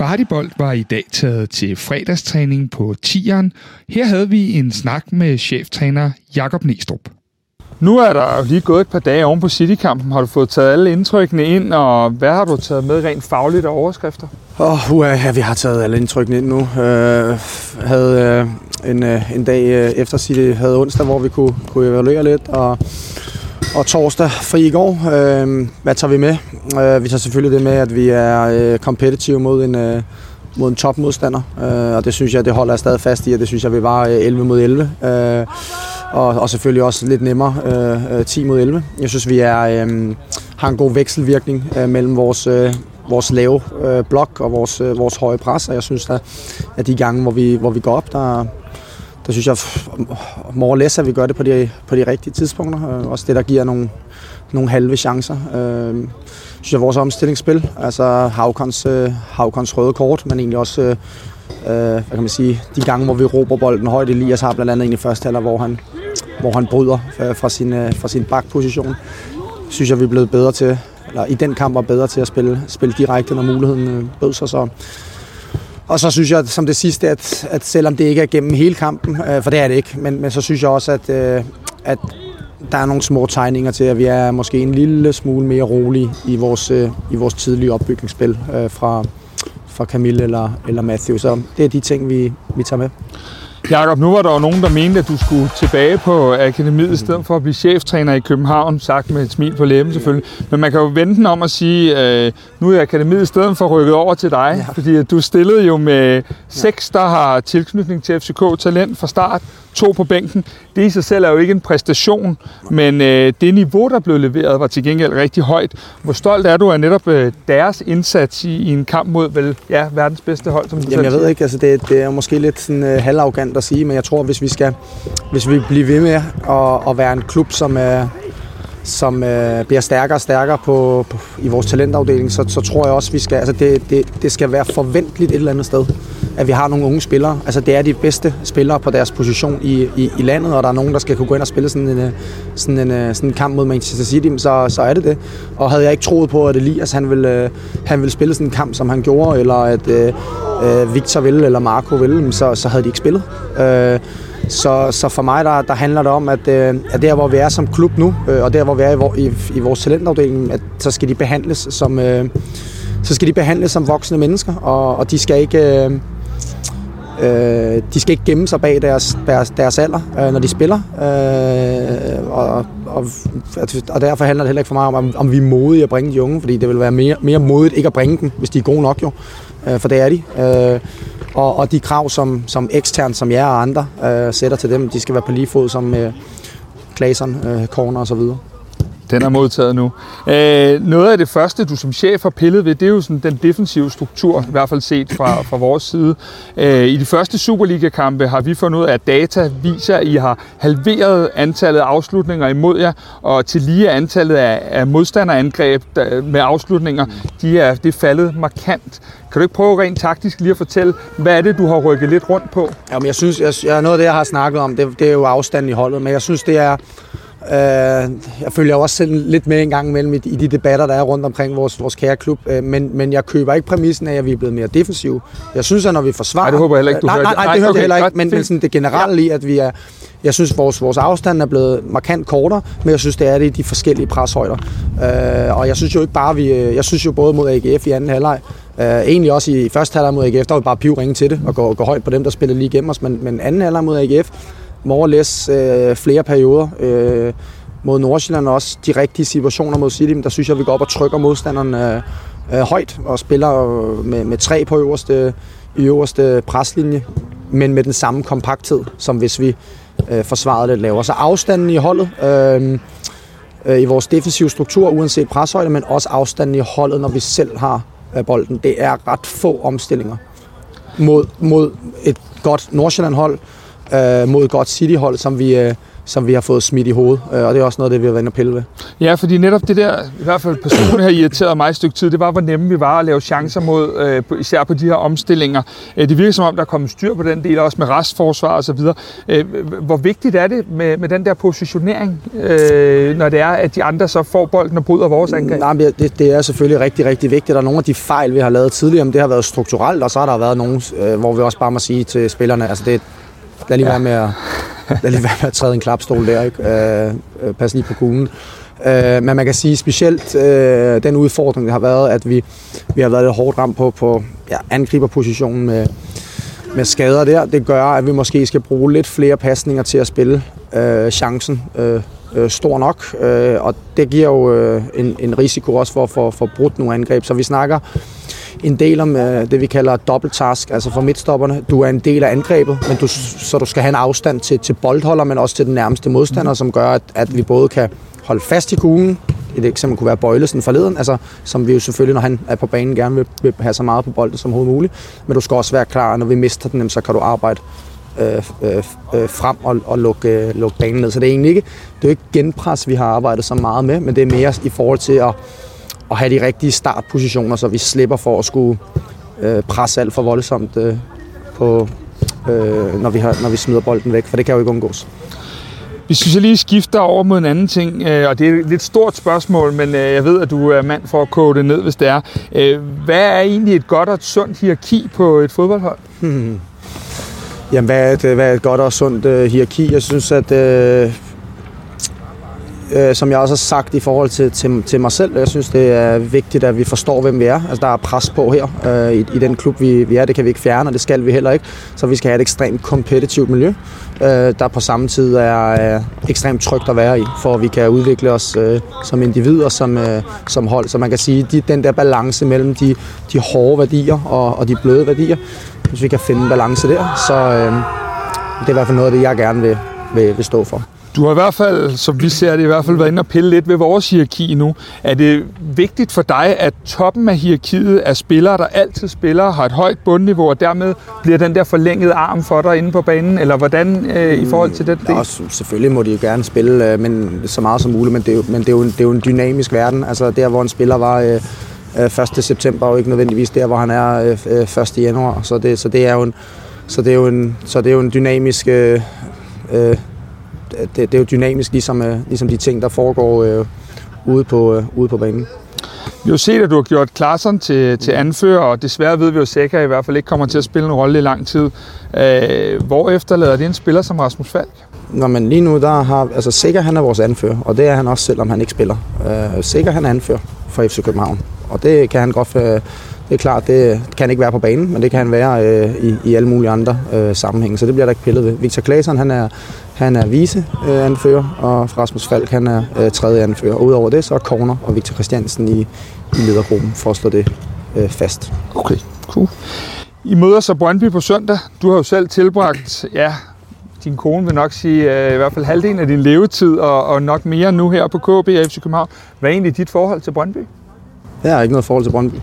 Kvartibold var i dag taget til fredagstræning på Tieren. Her havde vi en snak med cheftræner Jakob Næstrup. Nu er der jo lige gået et par dage oven på Citykampen. Har du fået taget alle indtrykkene ind, og hvad har du taget med rent fagligt og overskrifter? Åh, oh, ja, vi har taget alle indtrykkene ind nu. Uh, havde uh, en, uh, en dag uh, efter City, havde onsdag, hvor vi kunne, kunne evaluere lidt, og, og torsdag fri i går. Uh, hvad tager vi med? Uh, vi tager selvfølgelig det med, at vi er uh, competitive mod en, uh, mod en topmodstander, uh, og det synes jeg, det holder jeg stadig fast i, og det synes jeg, vi var uh, 11 mod 11. Uh, og, og selvfølgelig også lidt nemmere øh, 10 mod 11. Jeg synes, vi er, øh, har en god vekselvirkning øh, mellem vores, øh, vores lave øh, blok og vores, øh, vores høje pres, og jeg synes, at, at de gange, hvor vi, hvor vi går op, der, der synes jeg, more less, at vi gør det på de, på de rigtige tidspunkter. Øh, også det, der giver nogle, nogle halve chancer. Øh, synes jeg, vores omstillingsspil, altså Havkons, øh, Havkons røde kort, men egentlig også øh, øh hvad kan man sige, de gange, hvor vi råber bolden højt. Elias har blandt andet en i første halvleg, hvor han, hvor han bryder øh, fra sin, øh, fra sin bakposition. Synes jeg, vi er blevet bedre til, eller i den kamp var bedre til at spille, spille direkte, når muligheden øh, bød sig. Så. Og så synes jeg som det sidste, at, at selvom det ikke er gennem hele kampen, øh, for det er det ikke, men, men så synes jeg også, at, øh, at der er nogle små tegninger til, at vi er måske en lille smule mere rolige i vores, i vores tidlige opbygningsspil fra, fra Camille eller, eller Matthew. Så det er de ting, vi, vi tager med. Jakob, nu var der jo nogen, der mente, at du skulle tilbage på akademiet, i stedet for at blive cheftræner i København, sagt med et smil på læben selvfølgelig. Men man kan jo vente den om at sige, at nu er akademiet i stedet for rykket over til dig, ja. fordi du stillede jo med seks, der har tilknytning til FCK Talent fra start, to på bænken. Det i sig selv er jo ikke en præstation, men øh, det niveau, der blev leveret, var til gengæld rigtig højt. Hvor stolt er du af netop øh, deres indsats i, i en kamp mod vel, ja, verdens bedste hold? Som du Jamen, jeg ved ikke, altså det, det er måske lidt sådan, øh, halvarrogant at sige, men jeg tror, hvis vi skal hvis vi bliver ved med at, at være en klub, som er som øh, bliver stærkere og stærkere på, på, i vores talentafdeling, så, så tror jeg også, vi skal, altså det, det, det skal være forventeligt et eller andet sted at vi har nogle unge spillere. Altså det er de bedste spillere på deres position i, i, i landet, og der er nogen, der skal kunne gå ind og spille sådan en, øh, sådan en, øh, sådan en kamp mod Manchester City, så, så er det det. Og havde jeg ikke troet på, at Elias han ville, øh, han ville spille sådan en kamp, som han gjorde, eller at øh, Victor ville, eller Marco ville, så, så havde de ikke spillet. Øh, så, så for mig der, der handler det om, at, øh, at der hvor vi er som klub nu, øh, og der hvor vi er i, i, i vores talentafdeling, at så skal de behandles som, øh, så skal de behandles som voksne mennesker, og, og de skal ikke... Øh, Øh, de skal ikke gemme sig bag deres, deres, deres alder, øh, når de spiller. Øh, og, og, og derfor handler det heller ikke for mig om, om, om vi er modige at bringe de unge, fordi det vil være mere, mere modigt ikke at bringe dem, hvis de er gode nok jo. Øh, for det er de. Øh, og, og de krav, som, som ekstern, som jeg og andre øh, sætter til dem, de skal være på lige fod som øh, Klaseren, øh, Corner og så videre. Den er modtaget nu. Øh, noget af det første, du som chef har pillet ved, det er jo sådan den defensive struktur, i hvert fald set fra, fra vores side. Øh, I de første Superliga-kampe har vi fundet ud af, at data viser, at I har halveret antallet af afslutninger imod jer, og til lige antallet af, af modstanderangreb der, med afslutninger, de er, det er faldet markant. Kan du ikke prøve rent taktisk lige at fortælle, hvad er det, du har rykket lidt rundt på? Jamen, jeg synes, jeg, jeg, noget af det, jeg har snakket om, det, det er jo afstanden i holdet, men jeg synes, det er Øh, jeg følger også selv lidt med en gang imellem i de debatter, der er rundt omkring vores, vores kære klub, øh, men, men jeg køber ikke præmissen af, at vi er blevet mere defensive. Jeg synes, at når vi forsvarer... Nej, det håber jeg heller ikke, du nej, nej, nej, det hører okay, heller ikke, men, men sådan det generelle i, at vi er... Jeg synes, vores, vores afstand er blevet markant kortere, men jeg synes, det er det i de forskellige preshøjder. Øh, og jeg synes jo ikke bare, vi... Jeg synes jo både mod AGF i anden halvleg, Uh, egentlig også i første halvleg mod AGF, der var vi bare pivringe til det og gå, gå højt på dem, der spillede lige igennem os. Men, men anden halvleg mod AGF, more or less øh, flere perioder. Øh, mod Nordsjælland også de rigtige situationer mod City, der synes jeg, vi går op og trykker modstanderen øh, øh, højt og spiller øh, med, med tre på øverste, i øverste preslinje, men med den samme kompakthed, som hvis vi øh, forsvarede lidt lavere. Så afstanden i holdet, øh, øh, i vores defensive struktur, uanset preshøjde, men også afstanden i holdet, når vi selv har øh, bolden. Det er ret få omstillinger mod, mod et godt Nordsjælland-hold, øh, mod godt City-hold, som vi, øh, som vi har fået smidt i hovedet. Øh, og det er også noget det, vi har været inde og pille ved. Ja, fordi netop det der, i hvert fald personligt har irriteret mig et stykke tid, det var, hvor nemme vi var at lave chancer mod, øh, især på de her omstillinger. Øh, det virker som om, der er kommet styr på den del, også med restforsvar og så videre. Øh, hvor vigtigt er det med, med den der positionering, øh, når det er, at de andre så får bolden og bryder vores angreb? Nej, men det, det er selvfølgelig rigtig, rigtig vigtigt. Der er nogle af de fejl, vi har lavet tidligere, men det har været strukturelt, og så har der været nogle, øh, hvor vi også bare må sige til spillerne, altså det, lad lige ja. være med at lad lige være med at træde en klapstol der, ikke? Øh, øh, pas lige på kuglen. Øh, men man kan sige specielt øh, den udfordring, der har været, at vi, vi har været lidt hårdt ramt på, på ja, angriberpositionen med, med skader der. Det gør, at vi måske skal bruge lidt flere pasninger til at spille øh, chancen øh, øh, stor nok. Øh, og det giver jo øh, en, en risiko også for at få for, for brudt nogle angreb. Så vi snakker en del om øh, det, vi kalder double task, altså for midtstopperne. Du er en del af angrebet, men du, så du skal have en afstand til, til boldholder, men også til den nærmeste modstander, som gør, at, at vi både kan holde fast i kuglen, et eksempel kunne være Bøjlesen forleden, altså, som vi jo selvfølgelig, når han er på banen, gerne vil, vil have så meget på bolden som overhovedet muligt. Men du skal også være klar, når vi mister den, så kan du arbejde øh, øh, øh, frem og, og lukke, øh, lukke banen ned. Så det er egentlig ikke, det er jo ikke genpres, vi har arbejdet så meget med, men det er mere i forhold til at at have de rigtige startpositioner, så vi slipper for at skulle øh, presse alt for voldsomt øh, på, øh, når, vi har, når vi smider bolden væk, for det kan jo ikke undgås. Vi synes, jeg lige skifter over mod en anden ting, øh, og det er et lidt stort spørgsmål, men øh, jeg ved, at du er mand for at koge det ned, hvis det er. Øh, hvad er egentlig et godt og et sundt hierarki på et fodboldhold? Hmm. Jamen, hvad er, et, hvad er et godt og sundt hierarki? Jeg synes, at uh, øh, som jeg også har sagt i forhold til, til, til mig selv. Jeg synes, det er vigtigt, at vi forstår, hvem vi er. Altså, der er pres på her øh, i, i den klub, vi, vi er. Det kan vi ikke fjerne, og det skal vi heller ikke. Så vi skal have et ekstremt kompetitivt miljø, øh, der på samme tid er øh, ekstremt trygt at være i, for at vi kan udvikle os øh, som individer, som, øh, som hold. Så man kan sige, at de, den der balance mellem de, de hårde værdier og, og de bløde værdier, hvis vi kan finde en balance der, så øh, det er i hvert fald noget af det, jeg gerne vil, vil, vil stå for. Du har i hvert fald, som vi ser det, i hvert fald været inde og pille lidt ved vores hierarki nu. Er det vigtigt for dig, at toppen af hierarkiet er spillere, der altid spiller, har et højt bundniveau, og dermed bliver den der forlængede arm for dig inde på banen? Eller hvordan øh, i forhold til det? Mm, ja, selvfølgelig må de jo gerne spille øh, men, så meget som muligt, men, det er, jo, men det, er jo en, det er jo en dynamisk verden. Altså der, hvor en spiller var... Øh, 1. Øh, september, og ikke nødvendigvis der, hvor han er 1. Øh, januar. Så det, så det er jo en, så det er jo en, så det er jo en dynamisk øh, øh, det, det er jo dynamisk, ligesom, øh, ligesom de ting, der foregår øh, ude, på, øh, ude på banen. Vi har jo set, at du har gjort Klaassen til, til anfører, og desværre ved vi jo, at Sækker i hvert fald ikke kommer til at spille en rolle i lang tid. Øh, hvor efterlader det en spiller som Rasmus Falk? Nå, men lige nu, der har, altså Sækker han er vores anfører, og det er han også, selvom han ikke spiller. Øh, Sækker han er anfører for FC København, og det kan han godt, øh, det er klart, det kan ikke være på banen, men det kan han være øh, i, i alle mulige andre øh, sammenhænge, så det bliver der ikke pillet ved. Victor Claesson, han er, han er vice øh, anfører, og Rasmus Falk, han er øh, tredje anfører. Og udover det, så er Corner og Victor Christiansen i, i ledergruppen for at slå det øh, fast. Okay, cool. I møder så Brøndby på søndag. Du har jo selv tilbragt, ja, din kone vil nok sige, øh, i hvert fald halvdelen af din levetid, og, og nok mere nu her på KB og FC København. Hvad er egentlig dit forhold til Brøndby? Jeg har ikke noget forhold til Brøndby.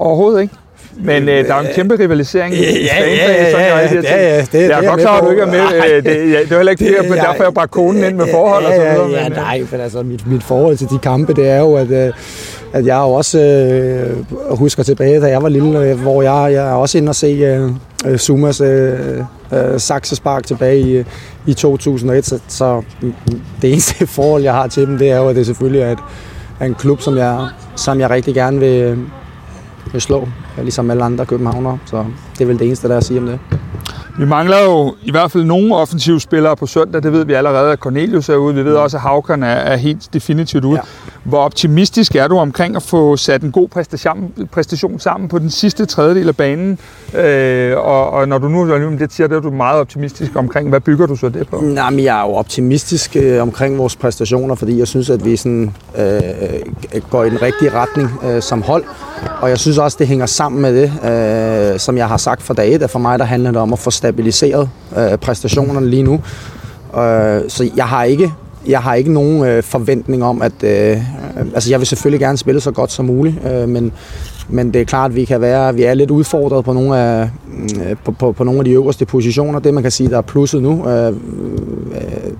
Overhovedet ikke? Men øh, der er en kæmpe rivalisering i ja, ja, ja, ja, ja, det, ja, ja, det, jeg er godt klar, at du ikke er med. Øh, det, ja, det er heller ikke det, men derfor jeg bare konen ind med forhold og så videre. Ja, men, nej, men altså mit, mit forhold til de kampe, det er jo, at, øh, at jeg også øh, husker tilbage, da jeg var lille, øh, hvor jeg, jeg er også inde og se øh, Sumas øh, øh, saksespark tilbage i, i 2001, så, så det eneste forhold, jeg har til dem, det er jo, at det selvfølgelig er, et, er en klub, som jeg, som jeg rigtig gerne vil, vil slå, ligesom alle andre københavnere. Så det er vel det eneste, der er at sige om det. Vi mangler jo i hvert fald nogle offensive spillere på søndag. Det ved vi allerede, at Cornelius er ude. Vi ved også, at Havkon er, helt definitivt ude. Ja. Hvor optimistisk er du omkring at få sat en god præstation, præstation sammen på den sidste tredjedel af banen? Øh, og, og når du nu det siger, det er du meget optimistisk omkring. Hvad bygger du så det på? Nej, men jeg er jo optimistisk øh, omkring vores præstationer, fordi jeg synes, at vi sådan, øh, går i den rigtige retning øh, som hold. Og jeg synes også, det hænger sammen med det, øh, som jeg har sagt for dag at for mig der handler det om at få stabiliseret øh, præstationerne lige nu. Øh, så jeg har ikke jeg har ikke nogen øh, forventning om, at... Øh, altså, jeg vil selvfølgelig gerne spille så godt som muligt, øh, men, men det er klart, at vi kan være, vi er lidt udfordret på nogle af, mm, på, på, på nogle af de øverste positioner. Det man kan sige, der er plusset nu, øh, øh,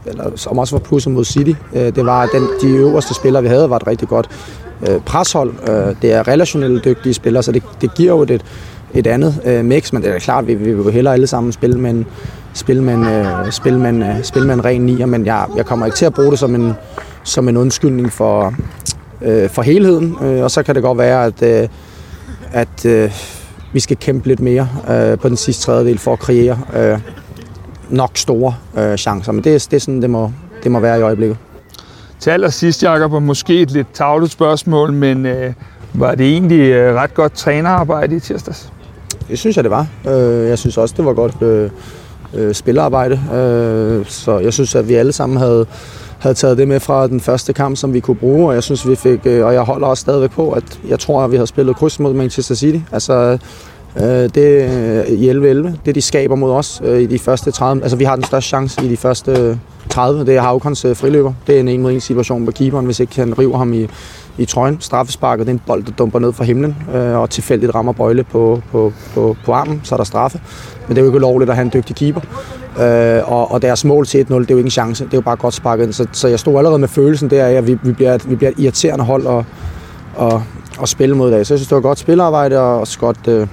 eller som også var plusset mod City, øh, det var, at den, de øverste spillere, vi havde, var et rigtig godt øh, preshold. Øh, det er relationelle dygtige spillere, så det, det giver jo et, et andet øh, mix, men det er klart, vi, vi vil hellere alle sammen spille med en, spille med en, øh, spille med en, øh, spille med en ren nier, men jeg, jeg kommer ikke til at bruge det som en, som en undskyldning for, øh, for helheden, øh, og så kan det godt være, at, øh, at øh, vi skal kæmpe lidt mere øh, på den sidste tredjedel for at kreere øh, nok store øh, chancer, men det, det er sådan, det må, det må være i øjeblikket. Til allersidst, Jacob, og måske et lidt tavlet spørgsmål, men øh, var det egentlig øh, ret godt trænerarbejde i tirsdags? Det synes jeg, det var. Øh, jeg synes også, det var godt øh, øh, spillerarbejde. Øh, så jeg synes, at vi alle sammen havde, havde taget det med fra den første kamp, som vi kunne bruge, og jeg synes, vi fik, øh, og jeg holder også stadigvæk på, at jeg tror, at vi har spillet kryds mod Manchester City. Altså, øh, det i 11-11, det de skaber mod os øh, i de første 30, altså vi har den største chance i de første øh, 30, det er Havkons øh, friløber. Det er en en mod en situation med keeperen, hvis ikke han river ham i, i trøjen. Straffesparket, det er en bold, der dumper ned fra himlen, øh, og tilfældigt rammer Bøjle på, på, på, på armen, så er der straffe. Men det er jo ikke lovligt at have en dygtig keeper. Øh, og, og deres mål til 1-0, det er jo ikke en chance. Det er jo bare godt sparket ind. Så, så jeg stod allerede med følelsen der af, at vi, vi, bliver, vi bliver et irriterende hold at, at, at spille mod i dag. Så jeg synes, det var godt spillerarbejde og også godt øh,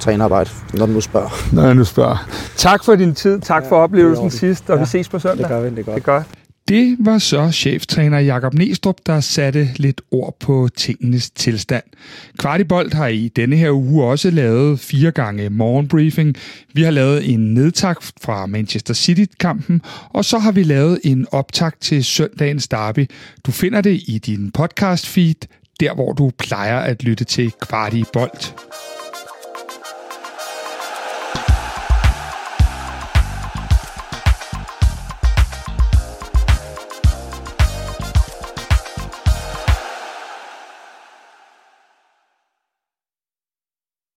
trænerarbejde, når du nu spørger. Når jeg nu spørger. Tak for din tid. Tak ja, for oplevelsen sidst, og ja, vi ses på søndag. Det gør vi, det er godt. Det, er godt. det var så cheftræner Jakob Næstrup, der satte lidt ord på tingenes tilstand. Kvartibolt har i denne her uge også lavet fire gange morgenbriefing. Vi har lavet en nedtakt fra Manchester City-kampen, og så har vi lavet en optakt til søndagens derby. Du finder det i din podcast feed, der hvor du plejer at lytte til Kvartibolt.